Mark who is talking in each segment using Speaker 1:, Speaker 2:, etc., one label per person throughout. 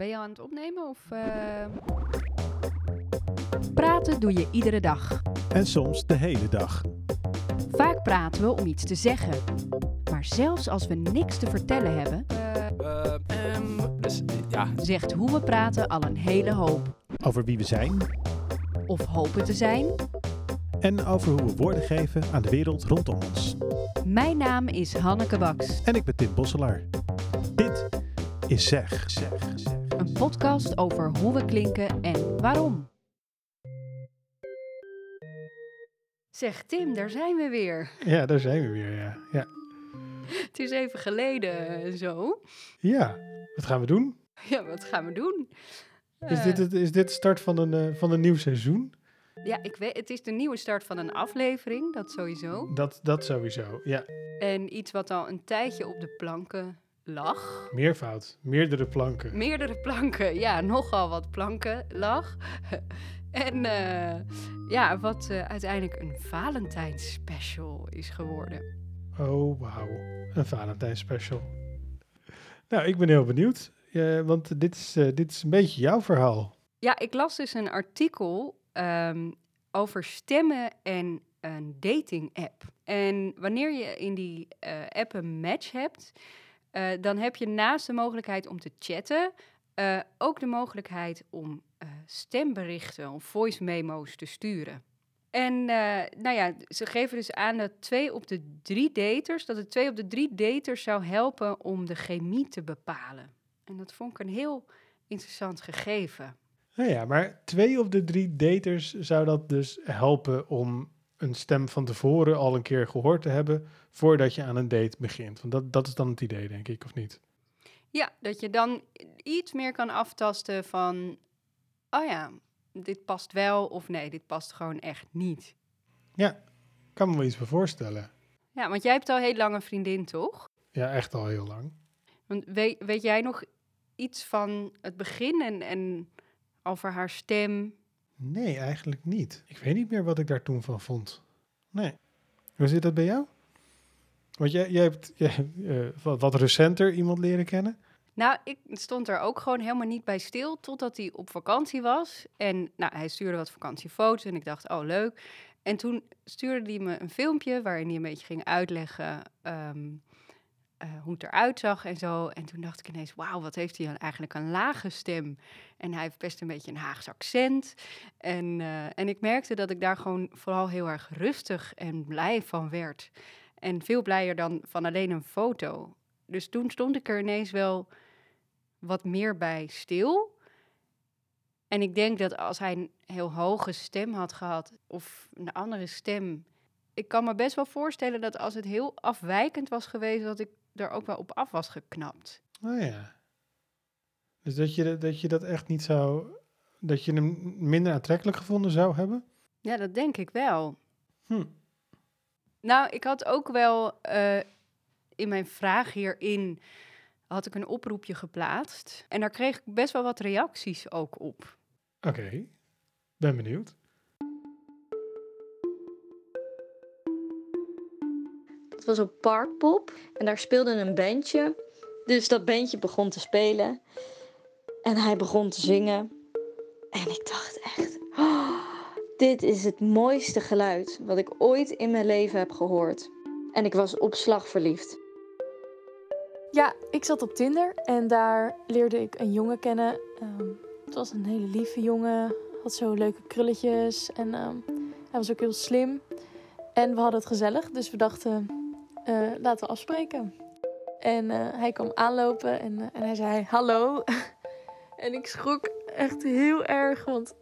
Speaker 1: ben je aan het opnemen of... eh? Praten doe je iedere dag.
Speaker 2: En soms de hele dag.
Speaker 1: Vaak praten we om iets te zeggen. Maar zelfs als we niks te vertellen hebben,
Speaker 3: dus ja,
Speaker 1: zegt hoe we praten al een hele hoop.
Speaker 2: Over wie we zijn
Speaker 1: Of hopen te zijn.
Speaker 2: en over hoe we woorden geven aan de wereld rondom ons.
Speaker 1: Mijn naam is Hanneke Baks.
Speaker 2: En ik ben Tim Bosselaar. Dit is Zeg. zeg, zeg.
Speaker 1: Een podcast over hoe we klinken en waarom. Zeg Tim, daar zijn we weer.
Speaker 2: Ja, daar zijn we weer, ja. Ja,
Speaker 1: Het is even geleden eh, zo.
Speaker 2: ja. wat gaan we doen?
Speaker 1: Ja, wat gaan we doen?
Speaker 2: Is
Speaker 1: Eh,
Speaker 2: dit, het, is dit de start van een, eh, van een nieuw seizoen?
Speaker 1: Ja, ik weet, het is de nieuwe start van een aflevering, dat sowieso.
Speaker 2: Dat, dat sowieso, ja.
Speaker 1: En iets wat al een tijdje op de planken lag.
Speaker 2: Meervoud, meerdere planken.
Speaker 1: Meerdere planken, ja, nogal wat planken lag. en eh, ja, wat eh, uiteindelijk een Valentijns special is geworden.
Speaker 2: Oh, wauw. Een Valentijn special. Nou, ik ben heel benieuwd. Want dit is, eh, dit is een beetje jouw verhaal.
Speaker 1: Ja, ik las dus een artikel ehm, over stemmen en een dating app. En wanneer je in die app een match hebt, eh, dan heb je naast de mogelijkheid om te chatten eh, ook de mogelijkheid om eh, stemberichten of voice memo's te sturen. En nou ja, ze geven dus aan dat twee op de drie daters, dat het twee op de drie daters zou helpen om de chemie te bepalen. En dat vond ik een heel interessant gegeven.
Speaker 2: Nou ja, maar twee op de drie daters zou dat dus helpen om een stem van tevoren al een keer gehoord te hebben voordat je aan een date begint. Want dat, dat is dan het idee, denk ik, of niet?
Speaker 1: Ja, dat je dan iets meer kan aftasten van, oh ja, dit past wel of nee, dit past gewoon echt niet.
Speaker 2: Ja, kan me wel iets bij voorstellen.
Speaker 1: Ja, want jij hebt al heel lang een vriendin, toch?
Speaker 2: Ja, echt al heel lang.
Speaker 1: Want weet, weet jij nog iets van het begin en, en over haar stem?
Speaker 2: Nee, eigenlijk niet. Ik weet niet meer wat ik daar toen van vond. Nee. Hoe zit dat bij jou? Want jij, hebt eh, wat, wat recenter iemand leren kennen.
Speaker 1: Nou, ik stond er ook gewoon helemaal niet bij stil totdat hij op vakantie was. En nou, hij stuurde wat vakantiefoto's en ik dacht, oh leuk. En toen stuurde hij me een filmpje waarin hij een beetje ging uitleggen ehm, eh, hoe het eruit zag en zo. En toen dacht ik ineens, wauw, wat heeft hij dan eigenlijk een lage stem. En hij heeft best een beetje een Haags accent. En, eh, en ik merkte dat ik daar gewoon vooral heel erg rustig en blij van werd. En veel blijer dan van alleen een foto. Dus toen stond ik er ineens wel wat meer bij stil. En ik denk dat als hij een heel hoge stem had gehad of een andere stem. Ik kan me best wel voorstellen dat als het heel afwijkend was geweest, dat ik er ook wel op af was geknapt.
Speaker 2: Oh ja. Dus dat je, dat je dat echt niet zou... Dat je hem minder aantrekkelijk gevonden zou hebben?
Speaker 1: Ja, dat denk ik wel.
Speaker 2: Hm.
Speaker 1: Nou, ik had ook wel eh, in mijn vraag hierin had ik een oproepje geplaatst. En daar kreeg ik best wel wat reacties ook op.
Speaker 2: Oké, ben benieuwd.
Speaker 4: Het was op Parkpop en daar speelde een bandje. Dus dat bandje begon te spelen. En hij begon te zingen. En ik dacht echt, "Oh, dit is het mooiste geluid wat ik ooit in mijn leven heb gehoord. En ik was op slag verliefd.
Speaker 5: Ja, ik zat op Tinder en daar leerde ik een jongen kennen. Ehm, het was een hele lieve jongen, had zo leuke krulletjes en ehm, hij was ook heel slim. En we hadden het gezellig, dus we dachten, eh, laten we afspreken. En eh, hij kwam aanlopen en, eh, en hij zei hallo. en ik schrok echt heel erg, want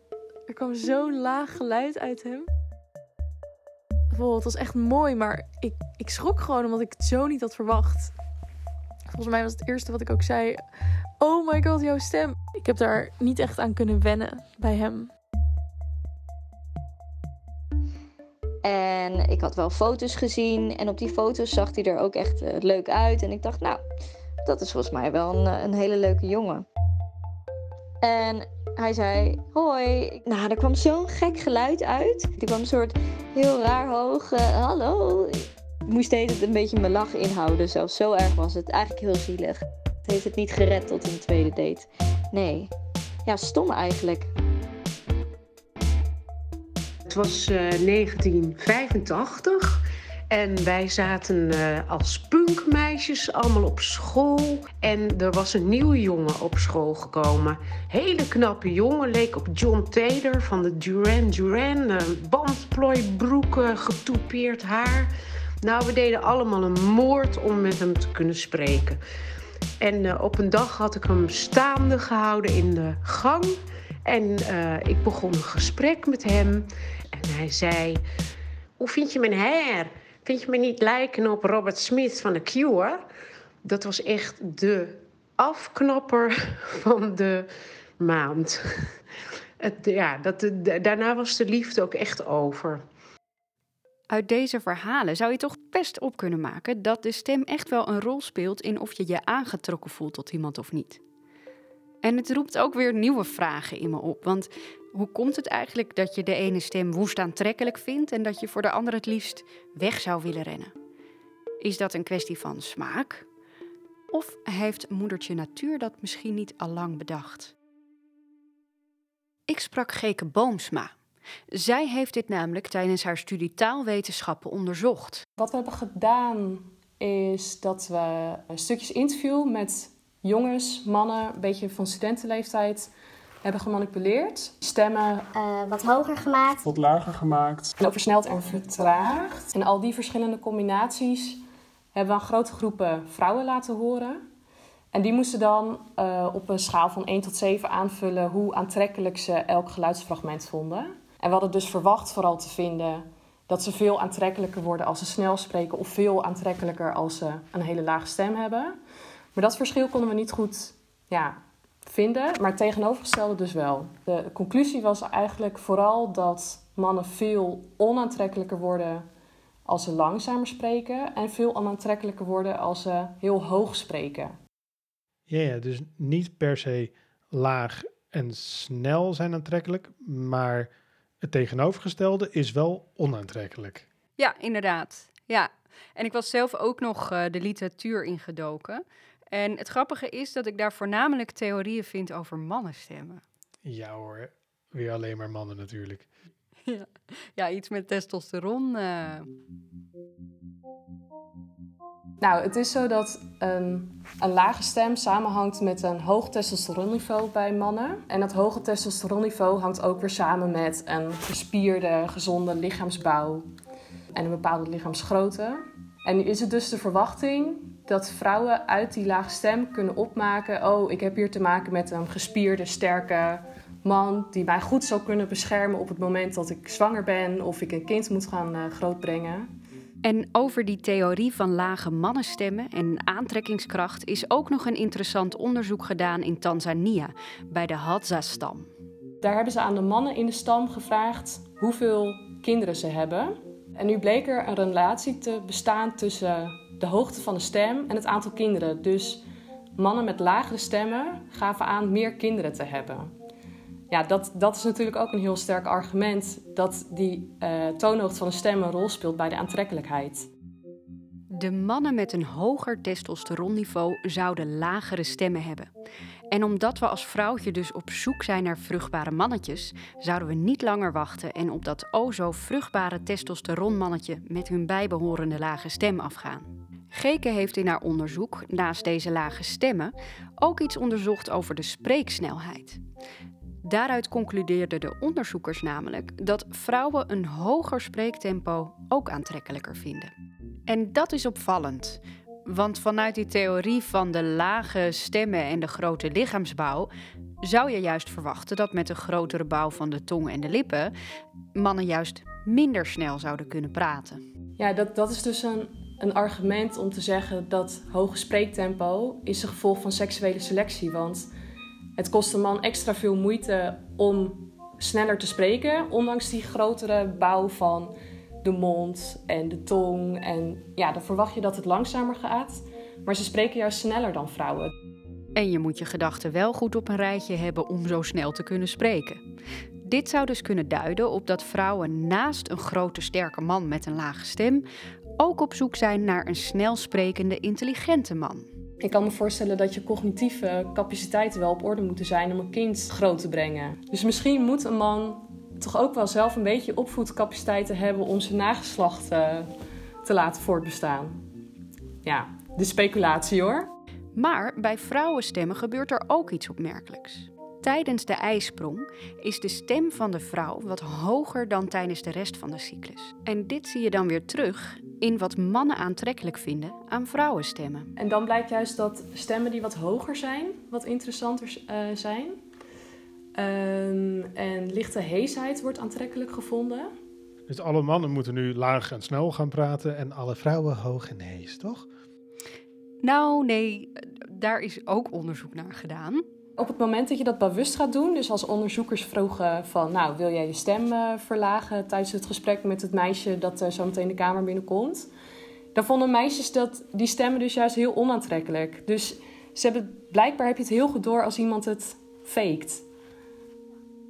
Speaker 5: er kwam zo'n laag geluid uit hem. Wow, het was echt mooi, maar ik, ik schrok gewoon omdat ik het zo niet had verwacht. Volgens mij was het eerste wat ik ook zei: Oh my god, jouw stem. Ik heb daar niet echt aan kunnen wennen bij hem.
Speaker 4: En ik had wel foto's gezien. En op die foto's zag hij er ook echt eh, leuk uit. En ik dacht, nou, dat is volgens mij wel een, eh, een hele leuke jongen. En hij zei, hoi. Nou, er kwam zo'n gek geluid uit. Er kwam een soort heel raar hoog, eh, hallo. Ik moest het een beetje mijn lach inhouden. Zelfs zo erg was het. Eigenlijk heel zielig. Het heeft het niet gered tot een tweede date. Nee. Ja, stom eigenlijk.
Speaker 6: Was eh, 1985 en wij zaten eh, als punkmeisjes allemaal op school. En er was een nieuwe jongen op school gekomen. Hele knappe jongen, leek op John Taylor van de Duran Duran. Uh, bandplooibroeken, getoupeerd haar. Nou, we deden allemaal een moord om met hem te kunnen spreken. En op een dag had ik hem staande gehouden in de gang. En ik begon een gesprek met hem. En hij zei: Hoe vind je mijn haar? Vind je me niet lijken op Robert Smith van The Cure? Dat was echt de afknapper van de maand. Het, ja, dat, daarna was de liefde ook echt over.
Speaker 1: Uit deze verhalen zou je toch best op kunnen maken dat de stem echt wel een rol speelt in of je je aangetrokken voelt tot iemand of niet. En het roept ook weer nieuwe vragen in me op. Want hoe komt het eigenlijk dat je de ene stem woest aantrekkelijk vindt en dat je voor de andere het liefst weg zou willen rennen? Is dat een kwestie van smaak? Of heeft moedertje natuur dat misschien niet al lang bedacht? Ik sprak Geke Boomsma. Zij heeft dit namelijk tijdens haar studie taalwetenschappen onderzocht.
Speaker 7: Wat we hebben gedaan is dat we stukjes interview met jongens, mannen, een beetje van studentenleeftijd hebben gemanipuleerd. Stemmen
Speaker 8: uh, wat hoger gemaakt.
Speaker 9: Wat lager gemaakt.
Speaker 7: En ook versneld en vertraagd. En al die verschillende combinaties hebben we aan grote groepen vrouwen laten horen. En die moesten dan uh, op een schaal van 1 tot 7 aanvullen hoe aantrekkelijk ze elk geluidsfragment vonden. En we hadden dus verwacht vooral te vinden dat ze veel aantrekkelijker worden als ze snel spreken of veel aantrekkelijker als ze een hele lage stem hebben. Maar dat verschil konden we niet goed ja, vinden, maar het tegenovergestelde dus wel. De conclusie was eigenlijk vooral dat mannen veel onaantrekkelijker worden als ze langzamer spreken en veel onaantrekkelijker worden als ze heel hoog spreken.
Speaker 2: Ja, ja dus niet per se laag en snel zijn aantrekkelijk, maar het tegenovergestelde is wel onaantrekkelijk.
Speaker 1: Ja, inderdaad. Ja, en ik was zelf ook nog uh, de literatuur ingedoken. En het grappige is dat ik daar voornamelijk theorieën vind over mannenstemmen.
Speaker 2: Ja hoor, weer alleen maar mannen natuurlijk.
Speaker 1: ja. ja, iets met testosteron. Uh...
Speaker 7: Nou, het is zo dat een, een lage stem samenhangt met een hoog testosteronniveau bij mannen. En dat hoge testosteronniveau hangt ook weer samen met een gespierde, gezonde lichaamsbouw en een bepaalde lichaamsgrootte. En nu is het dus de verwachting dat vrouwen uit die lage stem kunnen opmaken: oh, ik heb hier te maken met een gespierde, sterke man die mij goed zou kunnen beschermen op het moment dat ik zwanger ben of ik een kind moet gaan uh, grootbrengen.
Speaker 1: En over die theorie van lage mannenstemmen en aantrekkingskracht is ook nog een interessant onderzoek gedaan in Tanzania bij de Hadza-stam.
Speaker 7: Daar hebben ze aan de mannen in de stam gevraagd hoeveel kinderen ze hebben. En nu bleek er een relatie te bestaan tussen de hoogte van de stem en het aantal kinderen. Dus mannen met lagere stemmen gaven aan meer kinderen te hebben. Ja, dat, dat is natuurlijk ook een heel sterk argument dat die uh, toonhoogte van de stem een rol speelt bij de aantrekkelijkheid.
Speaker 1: De mannen met een hoger testosteronniveau zouden lagere stemmen hebben. En omdat we als vrouwtje dus op zoek zijn naar vruchtbare mannetjes, zouden we niet langer wachten en op dat o zo vruchtbare testosteronmannetje met hun bijbehorende lage stem afgaan. Geke heeft in haar onderzoek, naast deze lage stemmen, ook iets onderzocht over de spreeksnelheid. Daaruit concludeerden de onderzoekers namelijk dat vrouwen een hoger spreektempo ook aantrekkelijker vinden. En dat is opvallend, want vanuit die theorie van de lage stemmen en de grote lichaamsbouw zou je juist verwachten dat met een grotere bouw van de tong en de lippen mannen juist minder snel zouden kunnen praten.
Speaker 7: Ja, dat, dat is dus een, een argument om te zeggen dat hoge spreektempo is een gevolg van seksuele selectie. Want het kost een man extra veel moeite om sneller te spreken, ondanks die grotere bouw van de mond en de tong. En ja, dan verwacht je dat het langzamer gaat. Maar ze spreken juist sneller dan vrouwen.
Speaker 1: En je moet je gedachten wel goed op een rijtje hebben om zo snel te kunnen spreken. Dit zou dus kunnen duiden op dat vrouwen naast een grote sterke man met een lage stem ook op zoek zijn naar een snel sprekende, intelligente man.
Speaker 7: Ik kan me voorstellen dat je cognitieve capaciteiten wel op orde moeten zijn om een kind groot te brengen. Dus misschien moet een man toch ook wel zelf een beetje opvoedcapaciteiten hebben om zijn nageslacht uh, te laten voortbestaan. Ja, de speculatie hoor.
Speaker 1: Maar bij vrouwenstemmen gebeurt er ook iets opmerkelijks. Tijdens de ijsprong is de stem van de vrouw wat hoger dan tijdens de rest van de cyclus. En dit zie je dan weer terug in wat mannen aantrekkelijk vinden aan vrouwenstemmen.
Speaker 7: En dan blijkt juist dat stemmen die wat hoger zijn, wat interessanter uh, zijn. Um, en lichte heesheid wordt aantrekkelijk gevonden.
Speaker 2: Dus alle mannen moeten nu laag en snel gaan praten en alle vrouwen hoog en hees, toch?
Speaker 1: Nou, nee, daar is ook onderzoek naar gedaan.
Speaker 7: Op het moment dat je dat bewust gaat doen, dus als onderzoekers vroegen van, nou, wil jij je stem uh, verlagen tijdens het gesprek met het meisje dat uh, zo meteen de kamer binnenkomt, dan vonden meisjes dat die stemmen dus juist heel onaantrekkelijk. Dus ze hebben, blijkbaar heb je het heel goed door als iemand het faked.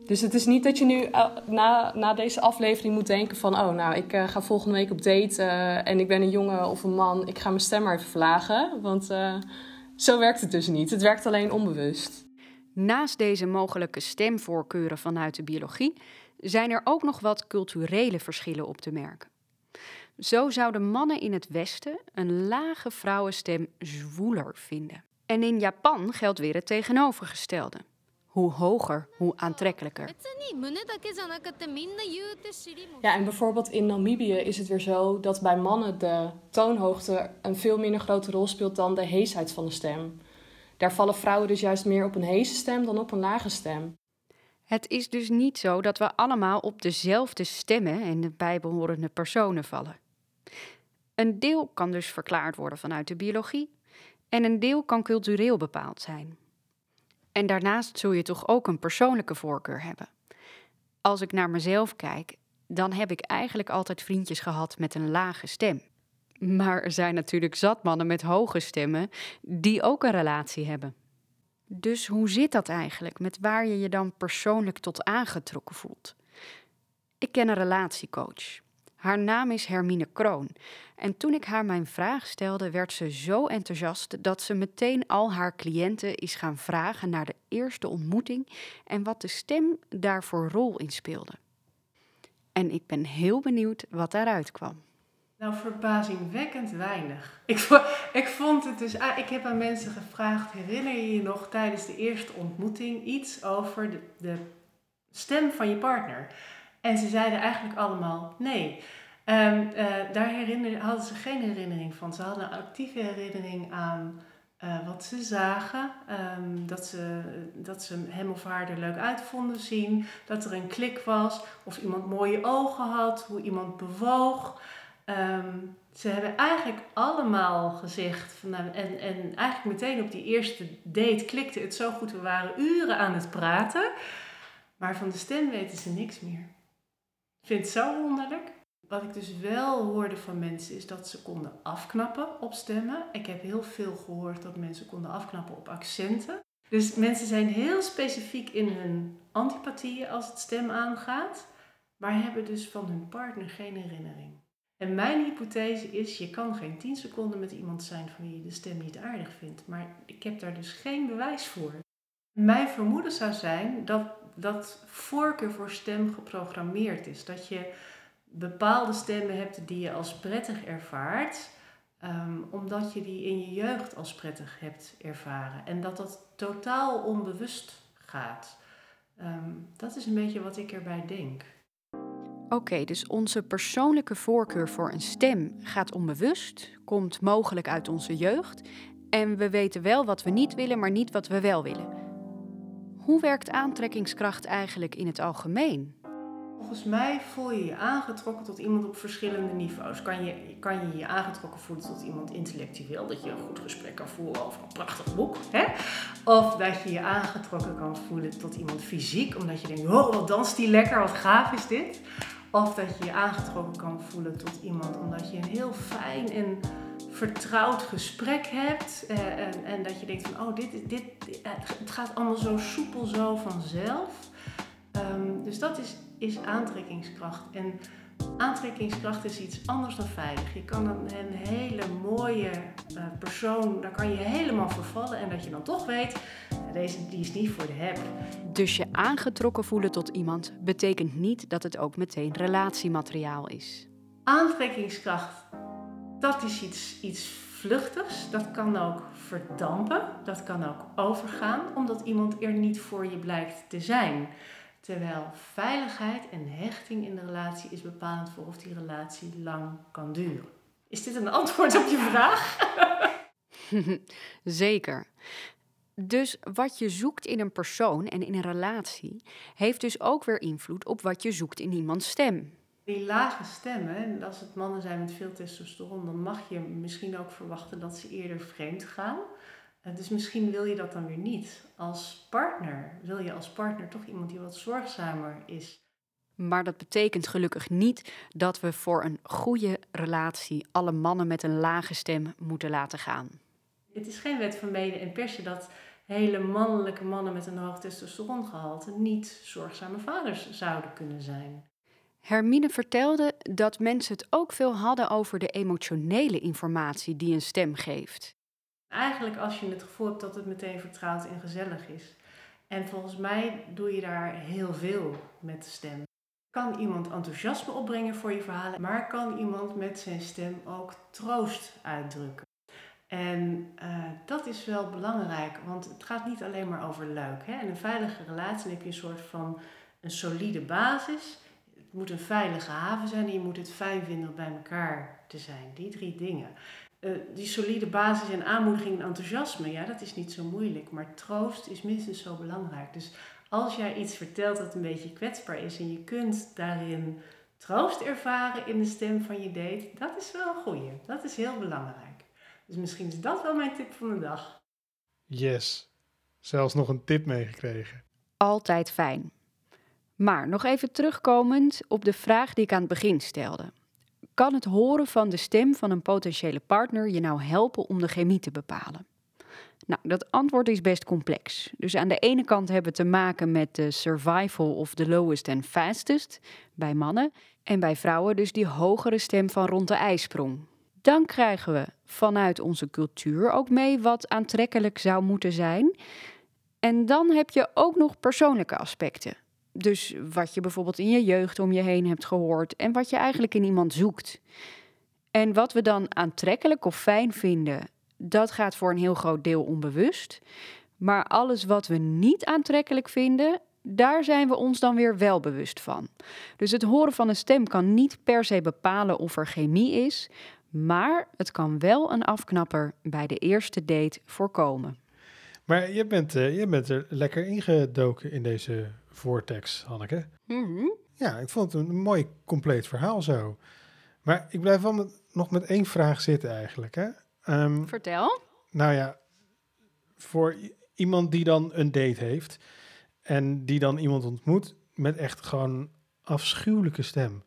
Speaker 7: Dus het is niet dat je nu uh, na, na deze aflevering moet denken van... oh, nou, ik ga volgende week op date en ik ben een jongen of een man. Ik ga mijn stem maar even verlagen, want zo werkt het dus niet. Het werkt alleen onbewust.
Speaker 1: Naast deze mogelijke stemvoorkeuren vanuit de biologie... zijn er ook nog wat culturele verschillen op te merken. Zo zouden mannen in het Westen een lage vrouwenstem zwoeler vinden. En in Japan geldt weer het tegenovergestelde. Hoe hoger, hoe aantrekkelijker.
Speaker 7: Ja, en bijvoorbeeld in Namibië is het weer zo dat bij mannen de toonhoogte een veel minder grote rol speelt dan de heesheid van de stem. Daar vallen vrouwen dus juist meer op een heese stem dan op een lage stem.
Speaker 1: Het is dus niet zo dat we allemaal op dezelfde stemmen en de bijbehorende personen vallen. Een deel kan dus verklaard worden vanuit de biologie en een deel kan cultureel bepaald zijn. En daarnaast zul je toch ook een persoonlijke voorkeur hebben. Als ik naar mezelf kijk, dan heb ik eigenlijk altijd vriendjes gehad met een lage stem. Maar er zijn natuurlijk zat mannen met hoge stemmen die ook een relatie hebben. Dus hoe zit dat eigenlijk met waar je je dan persoonlijk tot aangetrokken voelt? Ik ken een relatiecoach. Haar naam is Hermine Kroon. En toen ik haar mijn vraag stelde, werd ze zo enthousiast dat ze meteen al haar cliënten is gaan vragen naar de eerste ontmoeting en wat de stem daarvoor rol in speelde. En ik ben heel benieuwd wat daaruit kwam.
Speaker 8: Nou, verbazingwekkend weinig. Ik, ik vond het dus. Ah, ik heb aan mensen gevraagd: herinner je je nog tijdens de eerste ontmoeting iets over de, de stem van je partner? En ze zeiden eigenlijk allemaal nee. Um, uh, daar herinner, hadden ze geen herinnering van. Ze hadden een actieve herinnering aan uh, wat ze zagen. Um, dat, ze, dat ze hem of haar er leuk uit vonden zien. Dat er een klik was. Of iemand mooie ogen had. Hoe iemand bewoog. Um, ze hebben eigenlijk allemaal gezegd. Van, nou, en, en eigenlijk meteen op die eerste date klikte het zo goed. We waren uren aan het praten. Maar van de stem weten ze niks meer vind het zo wonderlijk. Wat ik dus wel hoorde van mensen is dat ze konden afknappen op stemmen. Ik heb heel veel gehoord dat mensen konden afknappen op accenten. Dus mensen zijn heel specifiek in hun antipathieën als het stem aangaat, maar hebben dus van hun partner geen herinnering. En mijn hypothese is, je kan geen 10 seconden met iemand zijn van wie je de stem niet aardig vindt. Maar ik heb daar dus geen bewijs voor. Mijn vermoeden zou zijn dat dat voorkeur voor stem geprogrammeerd is. Dat je bepaalde stemmen hebt die je als prettig ervaart, um, omdat je die in je jeugd als prettig hebt ervaren. En dat dat totaal onbewust gaat. Um, dat is een beetje wat ik erbij denk.
Speaker 1: Oké, dus onze persoonlijke voorkeur voor een stem gaat onbewust, komt mogelijk uit onze jeugd. En we weten wel wat we niet willen, maar niet wat we wel willen. Hoe werkt aantrekkingskracht eigenlijk in het algemeen?
Speaker 8: Volgens mij voel je je aangetrokken tot iemand op verschillende niveaus. Kan je kan je, je aangetrokken voelen tot iemand intellectueel, dat je een goed gesprek kan voeren over een prachtig boek. Hè? Of dat je je aangetrokken kan voelen tot iemand fysiek, omdat je denkt, oh wat danst die lekker, wat gaaf is dit. Of dat je je aangetrokken kan voelen tot iemand omdat je een heel fijn en vertrouwd gesprek hebt. Uh, en, en, dat je denkt van, oh, dit, dit, het gaat allemaal zo soepel, zo vanzelf. Um, dus dat is is aantrekkingskracht. En aantrekkingskracht is iets anders dan veilig. Je kan een, een hele mooie uh, persoon, daar kan je helemaal vervallen en dat je dan toch weet, deze die is niet voor de heb.
Speaker 1: Dus je aangetrokken voelen tot iemand betekent niet dat het ook meteen relatiemateriaal is.
Speaker 8: Aantrekkingskracht, dat is iets, iets vluchtigs. Dat kan ook verdampen, dat kan ook overgaan, omdat iemand er niet voor je blijkt te zijn. Terwijl veiligheid en hechting in de relatie is bepalend voor of die relatie lang kan duren. Is dit een antwoord op je vraag?
Speaker 1: Zeker. Dus wat je zoekt in een persoon en in een relatie, heeft dus ook weer invloed op wat je zoekt in iemands stem.
Speaker 8: Die lage stemmen, als het mannen zijn met veel testosteron, dan mag je misschien ook verwachten dat ze eerder vreemd gaan. Dus misschien wil je dat dan weer niet. Als partner wil je als partner toch iemand die wat zorgzamer is.
Speaker 1: Maar dat betekent gelukkig niet dat we voor een goede relatie alle mannen met een lage stem moeten laten gaan.
Speaker 8: Het is geen wet van mede en persen dat hele mannelijke mannen met een hoog testosterongehalte niet zorgzame vaders zouden kunnen zijn.
Speaker 1: Hermine vertelde dat mensen het ook veel hadden over de emotionele informatie die een stem geeft.
Speaker 8: Eigenlijk als je het gevoel hebt dat het meteen vertrouwd en gezellig is. En volgens mij doe je daar heel veel met de stem. Kan iemand enthousiasme opbrengen voor je verhalen, maar kan iemand met zijn stem ook troost uitdrukken. En uh, dat is wel belangrijk, want het gaat niet alleen maar over leuk. Hè? In een veilige relatie heb je een soort van een solide basis. Het moet een veilige haven zijn en je moet het fijn vinden om bij elkaar te zijn. Die drie dingen. Uh, die solide basis en aanmoediging en enthousiasme, ja, dat is niet zo moeilijk. Maar troost is minstens zo belangrijk. Dus als jij iets vertelt dat een beetje kwetsbaar is en je kunt daarin troost ervaren in de stem van je date, dat is wel een goeie. Dat is heel belangrijk. Dus misschien is dat wel mijn tip van de dag.
Speaker 2: Yes, zelfs nog een tip meegekregen.
Speaker 1: Altijd fijn. Maar nog even terugkomend op de vraag die ik aan het begin stelde. Kan het horen van de stem van een potentiële partner je nou helpen om de chemie te bepalen? Nou, dat antwoord is best complex. Dus aan de ene kant hebben we te maken met de survival of the lowest and fastest bij mannen. En bij vrouwen dus die hogere stem van rond de ijsprong. Dan krijgen we vanuit onze cultuur ook mee wat aantrekkelijk zou moeten zijn. En dan heb je ook nog persoonlijke aspecten. Dus wat je bijvoorbeeld in je jeugd om je heen hebt gehoord en wat je eigenlijk in iemand zoekt. En wat we dan aantrekkelijk of fijn vinden, dat gaat voor een heel groot deel onbewust. Maar alles wat we niet aantrekkelijk vinden, daar zijn we ons dan weer wel bewust van. Dus het horen van een stem kan niet per se bepalen of er chemie is, maar het kan wel een afknapper bij de eerste date voorkomen.
Speaker 2: Maar je bent, uh, je bent er lekker ingedoken in deze vortex, Hanneke.
Speaker 1: Mm
Speaker 2: Ja, ik vond het een mooi compleet verhaal zo. Maar ik blijf wel met, nog met één vraag zitten eigenlijk. Hè?
Speaker 1: Um, Vertel.
Speaker 2: Nou ja, voor iemand die dan een date heeft en die dan iemand ontmoet met echt gewoon afschuwelijke stem.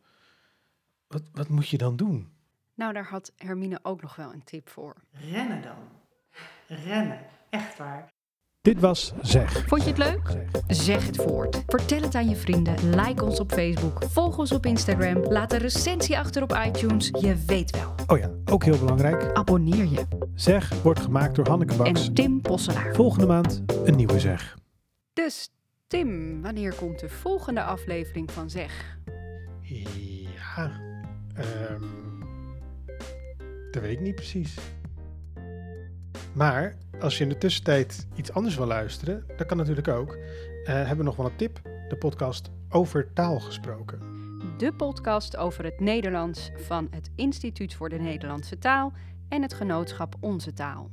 Speaker 2: Wat, wat moet je dan doen?
Speaker 1: Nou, daar had Hermine ook nog wel een tip voor.
Speaker 8: Rennen dan. Rennen. Echt waar.
Speaker 2: Dit was Zeg.
Speaker 1: Vond je het leuk? Zeg. het voort. Vertel het aan je vrienden. Like ons op Facebook. Volg ons op Instagram. Laat een recensie achter op iTunes. Je weet wel.
Speaker 2: Oh ja, ook heel belangrijk.
Speaker 1: Abonneer je.
Speaker 2: Zeg wordt gemaakt door Hanneke Baks.
Speaker 1: En Tim Posselaar.
Speaker 2: Volgende maand een nieuwe Zeg.
Speaker 1: Dus Tim, wanneer komt de volgende aflevering van Zeg?
Speaker 2: Ja, um, dat weet ik niet precies. Maar als je in de tussentijd iets anders wil luisteren, dat kan natuurlijk ook. Uh, hebben we nog wel een tip: de podcast Over Taal Gesproken.
Speaker 1: De podcast over het Nederlands van het Instituut voor de Nederlandse Taal en het genootschap Onze Taal.